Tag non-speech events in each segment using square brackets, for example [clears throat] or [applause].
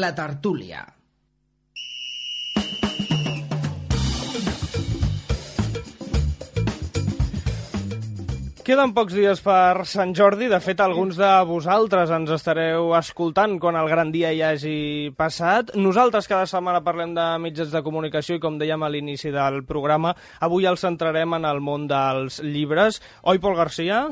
La tertúlia. Queden pocs dies per Sant Jordi. De fet, alguns de vosaltres ens estareu escoltant quan el gran dia hi hagi passat. Nosaltres cada setmana parlem de mitjans de comunicació i, com dèiem a l'inici del programa, avui el centrarem en el món dels llibres. Oi, Pol Garcia?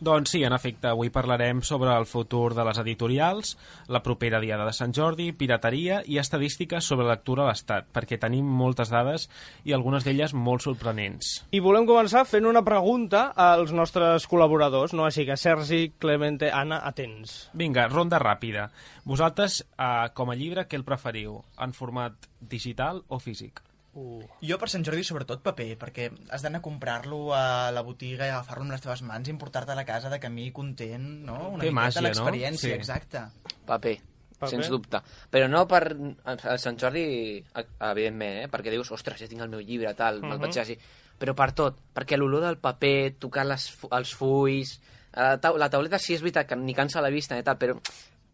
Doncs sí, en efecte, avui parlarem sobre el futur de les editorials, la propera Diada de Sant Jordi, pirateria i estadístiques sobre lectura a l'Estat, perquè tenim moltes dades i algunes d'elles molt sorprenents. I volem començar fent una pregunta als nostres col·laboradors, no? Així que Sergi, Clemente, Anna, atents. Vinga, ronda ràpida. Vosaltres, eh, com a llibre, què el preferiu? En format digital o físic? Uh. Jo per Sant Jordi sobretot paper, perquè has d'anar a comprar-lo a la botiga i agafar-lo amb les teves mans i importar-te a la casa de camí content, no? Una Té miqueta màgia, no? l'experiència, Sí. exacte. Paper, Paper. sens dubte. Però no per a Sant Jordi, a- evidentment, eh? perquè dius, ostres, ja tinc el meu llibre, tal, uh -huh. me'l vaig llegir. Però per tot, perquè l'olor del paper, tocar les, els fulls... La, tau la tauleta sí és veritat que ni cansa la vista i tal, però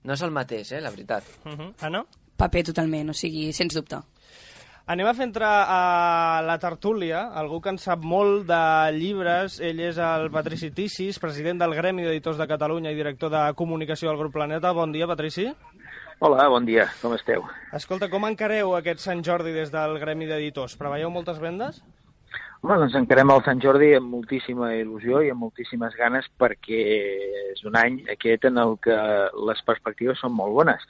no és el mateix, eh, la veritat. Uh -huh. Anna? Paper totalment, o sigui, sens dubte. Anem a fer entrar a la tertúlia algú que en sap molt de llibres. Ell és el Patrici Tissis, president del Gremi d'Editors de Catalunya i director de comunicació del Grup Planeta. Bon dia, Patrici. Hola, bon dia, com esteu? Escolta, com encareu aquest Sant Jordi des del Gremi d'Editors? Preveieu moltes vendes? Home, doncs encarem el Sant Jordi amb moltíssima il·lusió i amb moltíssimes ganes perquè és un any aquest en el que les perspectives són molt bones.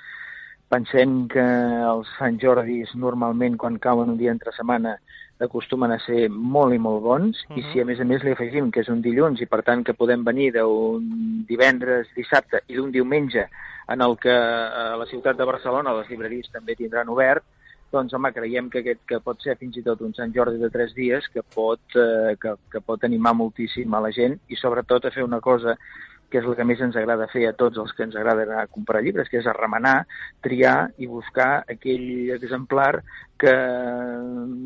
Pensem que els Sant Jordis normalment quan cauen un dia entre setmana acostumen a ser molt i molt bons uh -huh. i si a més a més li afegim que és un dilluns i per tant que podem venir d'un divendres, dissabte i d'un diumenge en el que a la ciutat de Barcelona les llibreries també tindran obert, doncs home, creiem que aquest que pot ser fins i tot un Sant Jordi de tres dies que pot, eh, que, que pot animar moltíssim a la gent i sobretot a fer una cosa que és el que més ens agrada fer a tots els que ens agrada anar a comprar llibres, que és a remenar, triar i buscar aquell exemplar que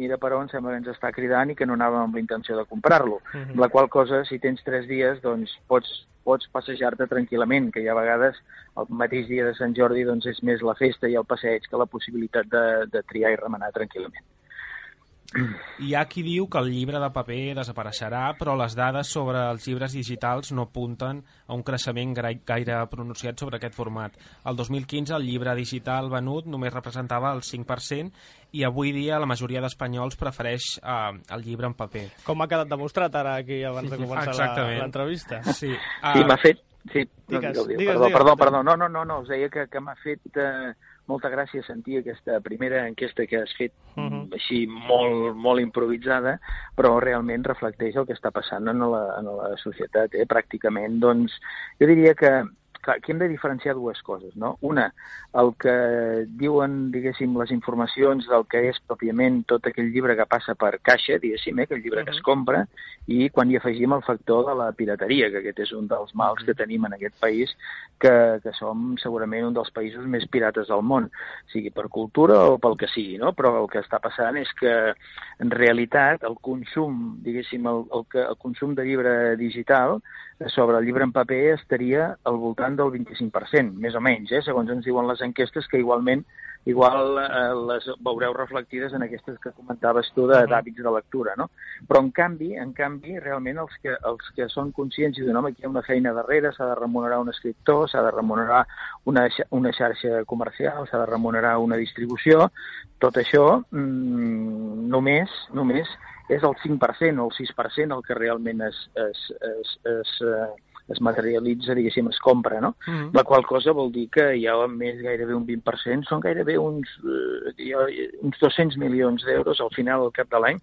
mira per on sembla que ens està cridant i que no anàvem amb la intenció de comprar-lo. Mhm. Amb la qual cosa, si tens tres dies, doncs pots, pots passejar-te tranquil·lament, que hi ha vegades el mateix dia de Sant Jordi doncs és més la festa i el passeig que la possibilitat de, de triar i remenar tranquil·lament. Hi ha qui diu que el llibre de paper desapareixerà, però les dades sobre els llibres digitals no apunten a un creixement gaire pronunciat sobre aquest format. El 2015 el llibre digital venut només representava el 5% i avui dia la majoria d'espanyols prefereix eh, el llibre en paper. Com ha quedat demostrat ara aquí abans de començar l'entrevista? Sí, Sí, uh, m'ha fet... Sí, no, Digues, digueu. digues, perdó, digues. perdó, perdó, no, no, no, no, us deia que, que m'ha fet eh, molta gràcia sentir aquesta primera enquesta que has fet Mhm. així molt, molt improvisada, però realment reflecteix el que està passant en la, en la societat, eh? pràcticament. Doncs jo diria que clar, aquí hem de diferenciar dues coses, no? Una, el que diuen, diguéssim, les informacions del que és pròpiament tot aquell llibre que passa per caixa, diguéssim, eh? aquell llibre que es compra, i quan hi afegim el factor de la pirateria, que aquest és un dels mals que tenim en aquest país, que, que som segurament un dels països més pirates del món, sigui per cultura o pel que sigui, no? Però el que està passant és que, en realitat, el consum, diguéssim, el, el, que, el consum de llibre digital sobre el llibre en paper estaria al voltant del 25%, més o menys, eh? segons ens diuen les enquestes, que igualment igual eh, les veureu reflectides en aquestes que comentaves tu de- d'hàbits de lectura, no? Però en canvi, en canvi, realment els que, els que són conscients i diuen, home, aquí hi ha una feina darrere, s'ha de remunerar un escriptor, s'ha de remunerar una, una xarxa comercial, s'ha de remunerar una distribució, tot això mm, només, només és el 5% o el 6% el que realment es, es, es, es, eh, es materialitza, diguéssim, es compra, no? Mhm. La qual cosa vol dir que hi ha més gairebé un 20%, són gairebé uns, eh, uns 200 milions d'euros al final, al cap de l'any,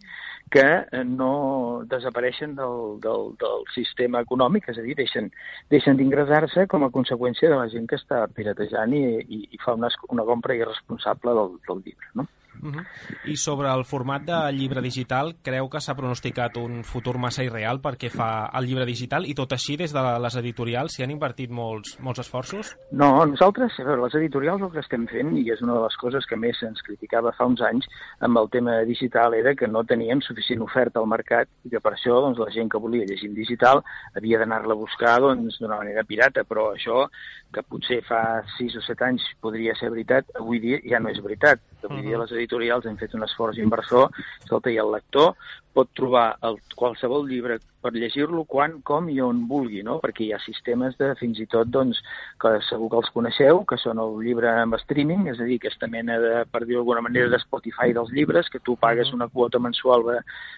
que eh, no desapareixen del, del, del sistema econòmic, és a dir, deixen, deixen d'ingressar-se com a conseqüència de la gent que està piratejant i, i, i fa una, una compra irresponsable del, del llibre, no? Uh -huh. I sobre el format de llibre digital, creu que s'ha pronosticat un futur massa irreal perquè fa el llibre digital i tot així des de les editorials s'hi han invertit molts, molts esforços? No, nosaltres, a veure, les editorials el que estem fent, i és una de les coses que més ens criticava fa uns anys amb el tema digital, era que no teníem suficient oferta al mercat i que per això doncs, la gent que volia llegir en digital havia d'anar-la a buscar doncs, d'una manera pirata, però això que potser fa 6 o 7 anys podria ser veritat, avui dia ja no és veritat. Avui uh -huh. dia les editorials han fet un esforç inversor, escolta, i el lector pot trobar el, qualsevol llibre per llegir-lo quan, com i on vulgui, no? perquè hi ha sistemes de, fins i tot, doncs, que segur que els coneixeu, que són el llibre amb streaming, és a dir, aquesta mena de, per dir d'alguna manera, de Spotify dels llibres, que tu pagues una quota mensual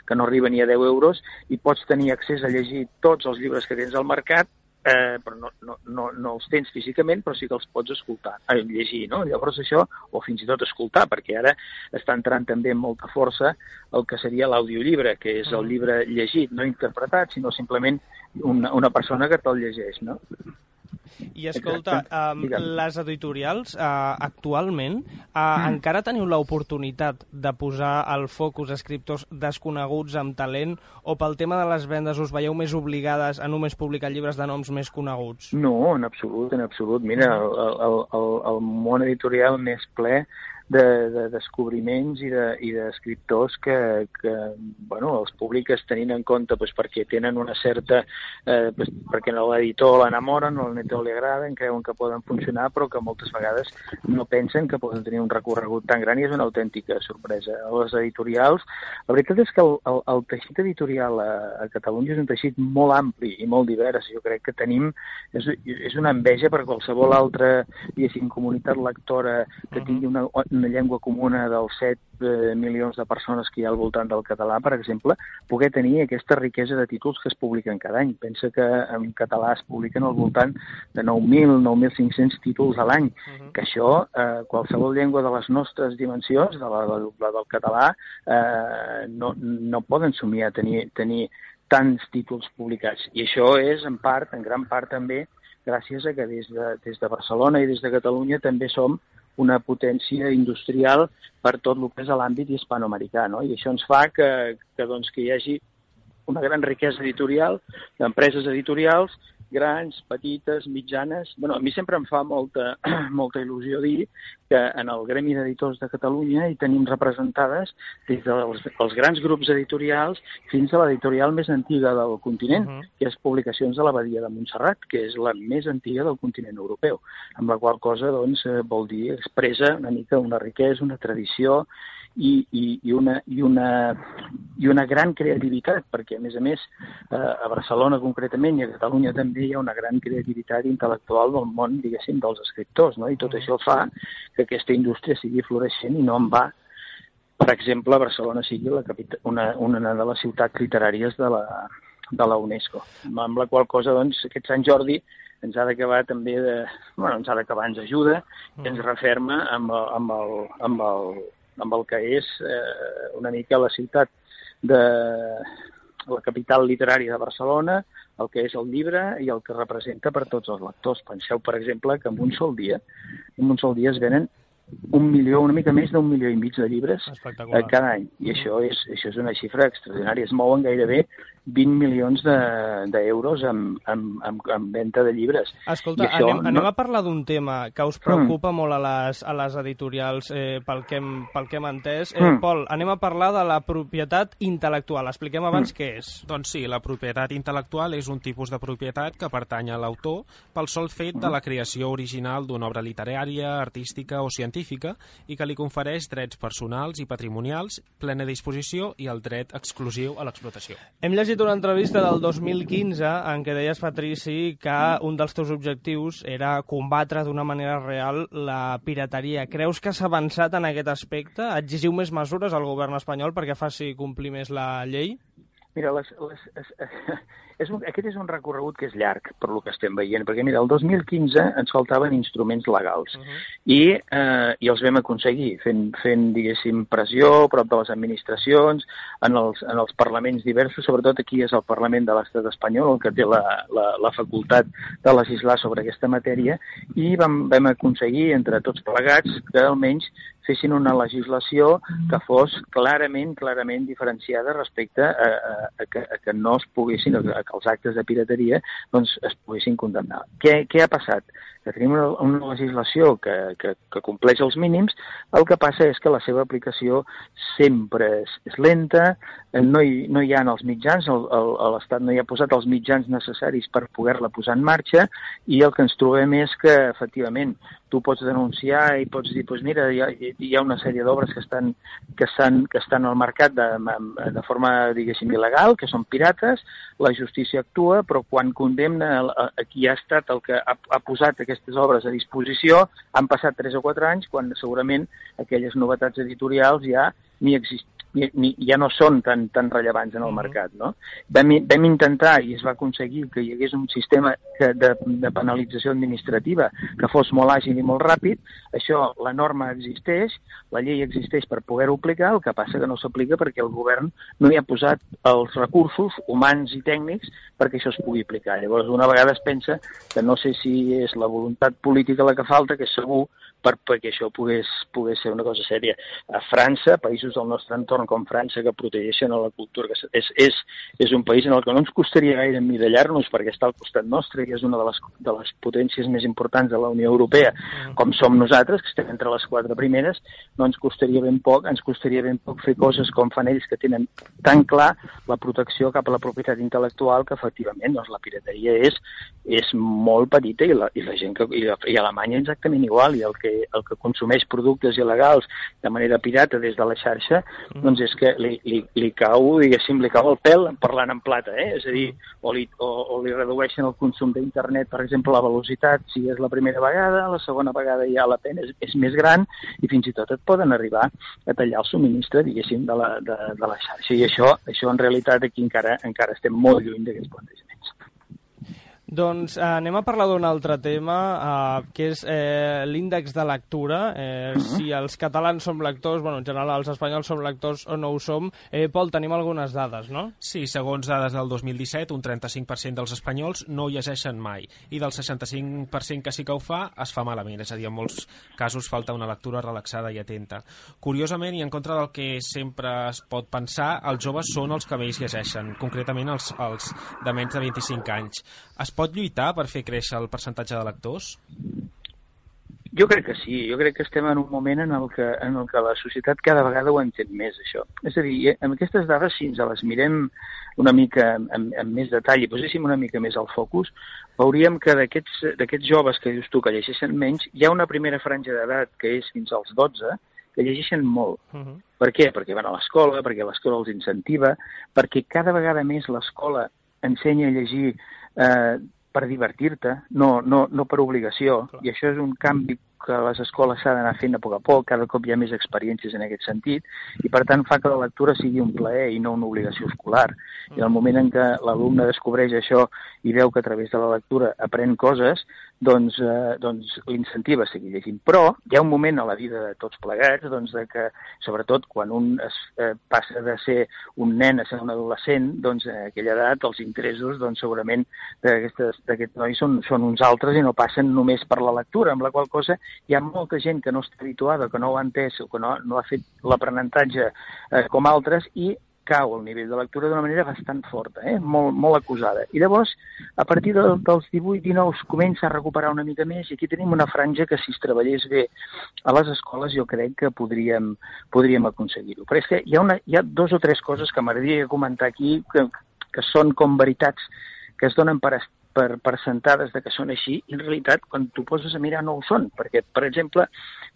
que no arriba ni a 10 euros i pots tenir accés a llegir tots els llibres que tens al mercat eh, però no, no, no, no els tens físicament, però sí que els pots escoltar, eh, llegir, no? Llavors això, o fins i tot escoltar, perquè ara està entrant també amb molta força el que seria l'audiollibre, que és el llibre llegit, no interpretat, sinó simplement una, una persona que te'l llegeix, no? I escolta, um, les editorials uh, actualment uh, mm. encara teniu l'oportunitat de posar el focus escriptors desconeguts amb talent o pel tema de les vendes us veieu més obligades a només publicar llibres de noms més coneguts? No, en absolut, en absolut. Mira, el, el, el, el món editorial més ple de, de descobriments i d'escriptors de, i que, que bueno, els publiques tenint en compte pues, perquè tenen una certa... Eh, pues, perquè l'editor l'enamoren, l'editor li agraden, creuen que poden funcionar, però que moltes vegades no pensen que poden tenir un recorregut tan gran i és una autèntica sorpresa. A les editorials, la veritat és que el, el, el teixit editorial a, a Catalunya és un teixit molt ampli i molt divers. Jo crec que tenim... És, és una enveja per qualsevol altra, diguéssim, comunitat lectora que tingui una, una llengua comuna dels 7 eh, milions de persones que hi ha al voltant del català, per exemple, poder tenir aquesta riquesa de títols que es publiquen cada any. Pensa que en català es publiquen al voltant de 9.000, 9.500 títols a l'any, uh -huh. que això, eh, qualsevol llengua de les nostres dimensions, de la, de la del català, eh, no, no poden somiar tenir, tenir tants títols publicats. I això és, en part, en gran part també, gràcies a que des de, des de Barcelona i des de Catalunya també som una potència industrial per tot el que és l'àmbit hispanoamericà. No? I això ens fa que, que, doncs, que hi hagi una gran riquesa editorial d'empreses editorials grans, petites, mitjanes... Bueno, a mi sempre em fa molta, [clears throat] molta il·lusió dir que en el Gremi d'Editors de Catalunya hi tenim representades des dels els grans grups editorials fins a l'editorial més antiga del continent, uh -huh. que és Publicacions de l'Abadia de Montserrat, que és la més antiga del continent europeu, amb la qual cosa doncs, eh, vol dir expressa una mica una riquesa, una tradició i, i, i, una, i, una, i una gran creativitat, perquè, a més a més, eh, a Barcelona concretament i a Catalunya també hi ha una gran creativitat intel·lectual del món, diguéssim, dels escriptors, no? i tot això fa que aquesta indústria sigui floreixent i no en va. Per exemple, Barcelona sigui la una, una de les ciutats literàries de la, de la UNESCO, amb la qual cosa, doncs, aquest Sant Jordi ens ha d'acabar també de... Bueno, ens ha d'acabar, ens ajuda i ens referma amb el, amb el, amb el, amb el que és eh, una mica la ciutat de la capital literària de Barcelona, el que és el llibre i el que representa per tots els lectors. Penseu, per exemple, que en un sol dia, en un sol dia es venen un milió, una mica més d'un milió i mig de llibres eh, cada any. I això és, això és una xifra extraordinària. Es mouen gairebé 20 milions d'euros de, en, en, en, en venda de llibres. Escolta, això, anem, no... anem a parlar d'un tema que us preocupa mm. molt a les, a les editorials eh, pel, que hem, pel que hem entès. Eh, mm. Pol, anem a parlar de la propietat intel·lectual. Expliquem abans mm. què és. Doncs sí, la propietat intel·lectual és un tipus de propietat que pertany a l'autor pel sol fet mm. de la creació original d'una obra literària, artística o científica i que li confereix drets personals i patrimonials, plena disposició i el dret exclusiu a l'explotació. Hem llegit una entrevista del 2015 en què deies, Patrici, que un dels teus objectius era combatre d'una manera real la pirateria. Creus que s'ha avançat en aquest aspecte? Exigiu més mesures al govern espanyol perquè faci complir més la llei? Mira, les, les, es, és un, aquest és un recorregut que és llarg, per lo que estem veient, perquè mira, el 2015 ens faltaven instruments legals uh -huh. i, eh, i els vam aconseguir fent, fent, diguéssim, pressió prop de les administracions, en els, en els parlaments diversos, sobretot aquí és el Parlament de l'Estat espanyol el que té la, la, la facultat de legislar sobre aquesta matèria i vam, vam aconseguir entre tots plegats que almenys fessin una legislació que fos clarament, clarament diferenciada respecte a, a, a, que, a que no es poguessin, a que els actes de pirateria doncs, es poguessin condemnar. Què, què ha passat? Que tenim una, una legislació que, que, que compleix els mínims, el que passa és que la seva aplicació sempre és, és lenta, no hi, no hi ha els mitjans, l'Estat no hi ha posat els mitjans necessaris per poder-la posar en marxa i el que ens trobem és que, efectivament, tu pots denunciar i pots dir, doncs mira, hi ha, hi ha una sèrie d'obres que estan, que, estan, que estan al mercat de, de forma, diguéssim, il·legal, que són pirates, la justícia actua, però quan condemna a, a qui ha estat el que ha, ha posat aquestes obres a disposició, han passat 3 o 4 anys, quan segurament aquelles novetats editorials ja ni, exist, ja no són tan, tan rellevants en el mercat. No? Vam, vam intentar, i es va aconseguir, que hi hagués un sistema que, de, de penalització administrativa que fos molt àgil i molt ràpid. Això, la norma existeix, la llei existeix per poder-ho aplicar, el que passa que no s'aplica perquè el govern no hi ha posat els recursos humans i tècnics perquè això es pugui aplicar. Llavors, una vegada es pensa que no sé si és la voluntat política la que falta, que segur per, perquè això pogués, pogués ser una cosa sèria. A França, països del nostre entorn com França que protegeixen a la cultura, que és, és, és un país en el que no ens costaria gaire emmirallar-nos perquè està al costat nostre i és una de les, de les potències més importants de la Unió Europea, com som nosaltres, que estem entre les quatre primeres, no ens costaria ben poc, ens costaria ben poc fer coses com fan ells que tenen tan clar la protecció cap a la propietat intel·lectual que efectivament doncs, la pirateria és, és molt petita i la, i la gent que, i, i Alemanya exactament igual i el que el que consumeix productes il·legals de manera pirata des de la xarxa, mm. doncs és que li, li, li cau, diguéssim, li cau el pèl parlant en plata, eh? És a dir, o li, o, o li redueixen el consum d'internet, per exemple, la velocitat, si és la primera vegada, la segona vegada ja la pena és, és més gran i fins i tot et poden arribar a tallar el subministre, diguéssim, de la, de, de la xarxa. I això, això en realitat aquí encara encara estem molt lluny d'aquests plantejaments. Doncs eh, anem a parlar d'un altre tema, eh, que és eh, l'índex de lectura. Eh, si els catalans som lectors, bueno, en general els espanyols som lectors o no ho som. Eh, Pol, tenim algunes dades, no? Sí, segons dades del 2017, un 35% dels espanyols no llegeixen mai. I del 65% que sí que ho fa, es fa malament. És a dir, en molts casos falta una lectura relaxada i atenta. Curiosament, i en contra del que sempre es pot pensar, els joves són els que més llegeixen, concretament els, els de menys de 25 anys. Es pot pot lluitar per fer créixer el percentatge de lectors? Jo crec que sí, jo crec que estem en un moment en el que, en el que la societat cada vegada ho entén més, això. És a dir, eh, amb aquestes dades, si ens les mirem una mica amb, amb més detall i poséssim una mica més al focus, veuríem que d'aquests joves que dius tu que llegeixen menys, hi ha una primera franja d'edat que és fins als 12, que llegeixen molt. Uh -huh. Per què? Perquè van a l'escola, perquè l'escola els incentiva, perquè cada vegada més l'escola ensenya a llegir eh, per divertir-te, no, no, no per obligació, Clar. i això és un canvi que les escoles s'ha d'anar fent a poc a poc, cada cop hi ha més experiències en aquest sentit, i per tant fa que la lectura sigui un plaer i no una obligació escolar. I el moment en què l'alumne descobreix això i veu que a través de la lectura aprèn coses, doncs, eh, doncs l'incentiva a seguir llegint. Però hi ha un moment a la vida de tots plegats doncs, de que, sobretot quan un es, eh, passa de ser un nen a ser un adolescent, doncs a aquella edat els interessos doncs, segurament d'aquest noi són, són uns altres i no passen només per la lectura, amb la qual cosa hi ha molta gent que no està habituada, que no ho ha entès o que no, no ha fet l'aprenentatge eh, com altres i cau el nivell de lectura d'una manera bastant forta, eh? molt, molt acusada. I llavors, a partir de, dels 18-19 comença a recuperar una mica més i aquí tenim una franja que si es treballés bé a les escoles jo crec que podríem, podríem aconseguir-ho. Però és que hi ha, una, hi ha dos o tres coses que m'agradaria comentar aquí que, que són com veritats que es donen per, per, per sentades de que són així, i en realitat, quan tu poses a mirar, no ho són, perquè, per exemple,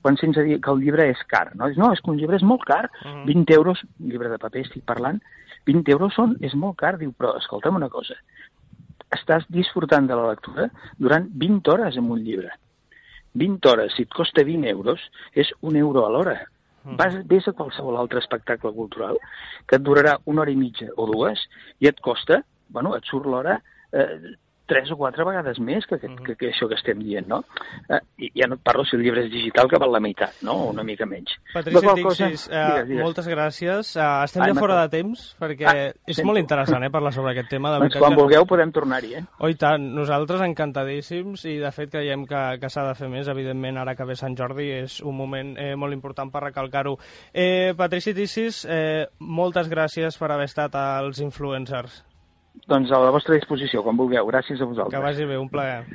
quan sents a dir que el llibre és car, no? no, és que un llibre és molt car, uh -huh. 20 euros, un llibre de paper estic parlant, 20 euros són, és molt car, diu, però escolta'm una cosa, estàs disfrutant de la lectura durant 20 hores amb un llibre. 20 hores, si et costa 20 euros, és un euro a l'hora. Vas, vés a qualsevol altre espectacle cultural que et durarà una hora i mitja o dues i et costa, bueno, et surt l'hora eh, tres o quatre vegades més que, que, que, que això que estem dient, no? Eh, I ja no et parlo si el llibre és digital, que val la meitat, no? O una mica menys. Patrici cosa- Dixis, eh, digues, digues. moltes gràcies. Uh, estem Ai, ja fora de temps, perquè Ah, és sento. molt interessant eh, parlar sobre aquest tema. De Doncs quan que- vulgueu podem tornar-hi, eh? Oh, tant, nosaltres encantadíssims i de fet creiem que, que s'ha de fer més. Evidentment, ara que ve Sant Jordi és un moment eh, molt important per recalcar-ho. Eh, Patrici Tissis, eh, moltes gràcies per haver estat als influencers. Doncs a la vostra disposició, quan vulgueu. Gràcies a vosaltres. Que vagi bé, un plaer.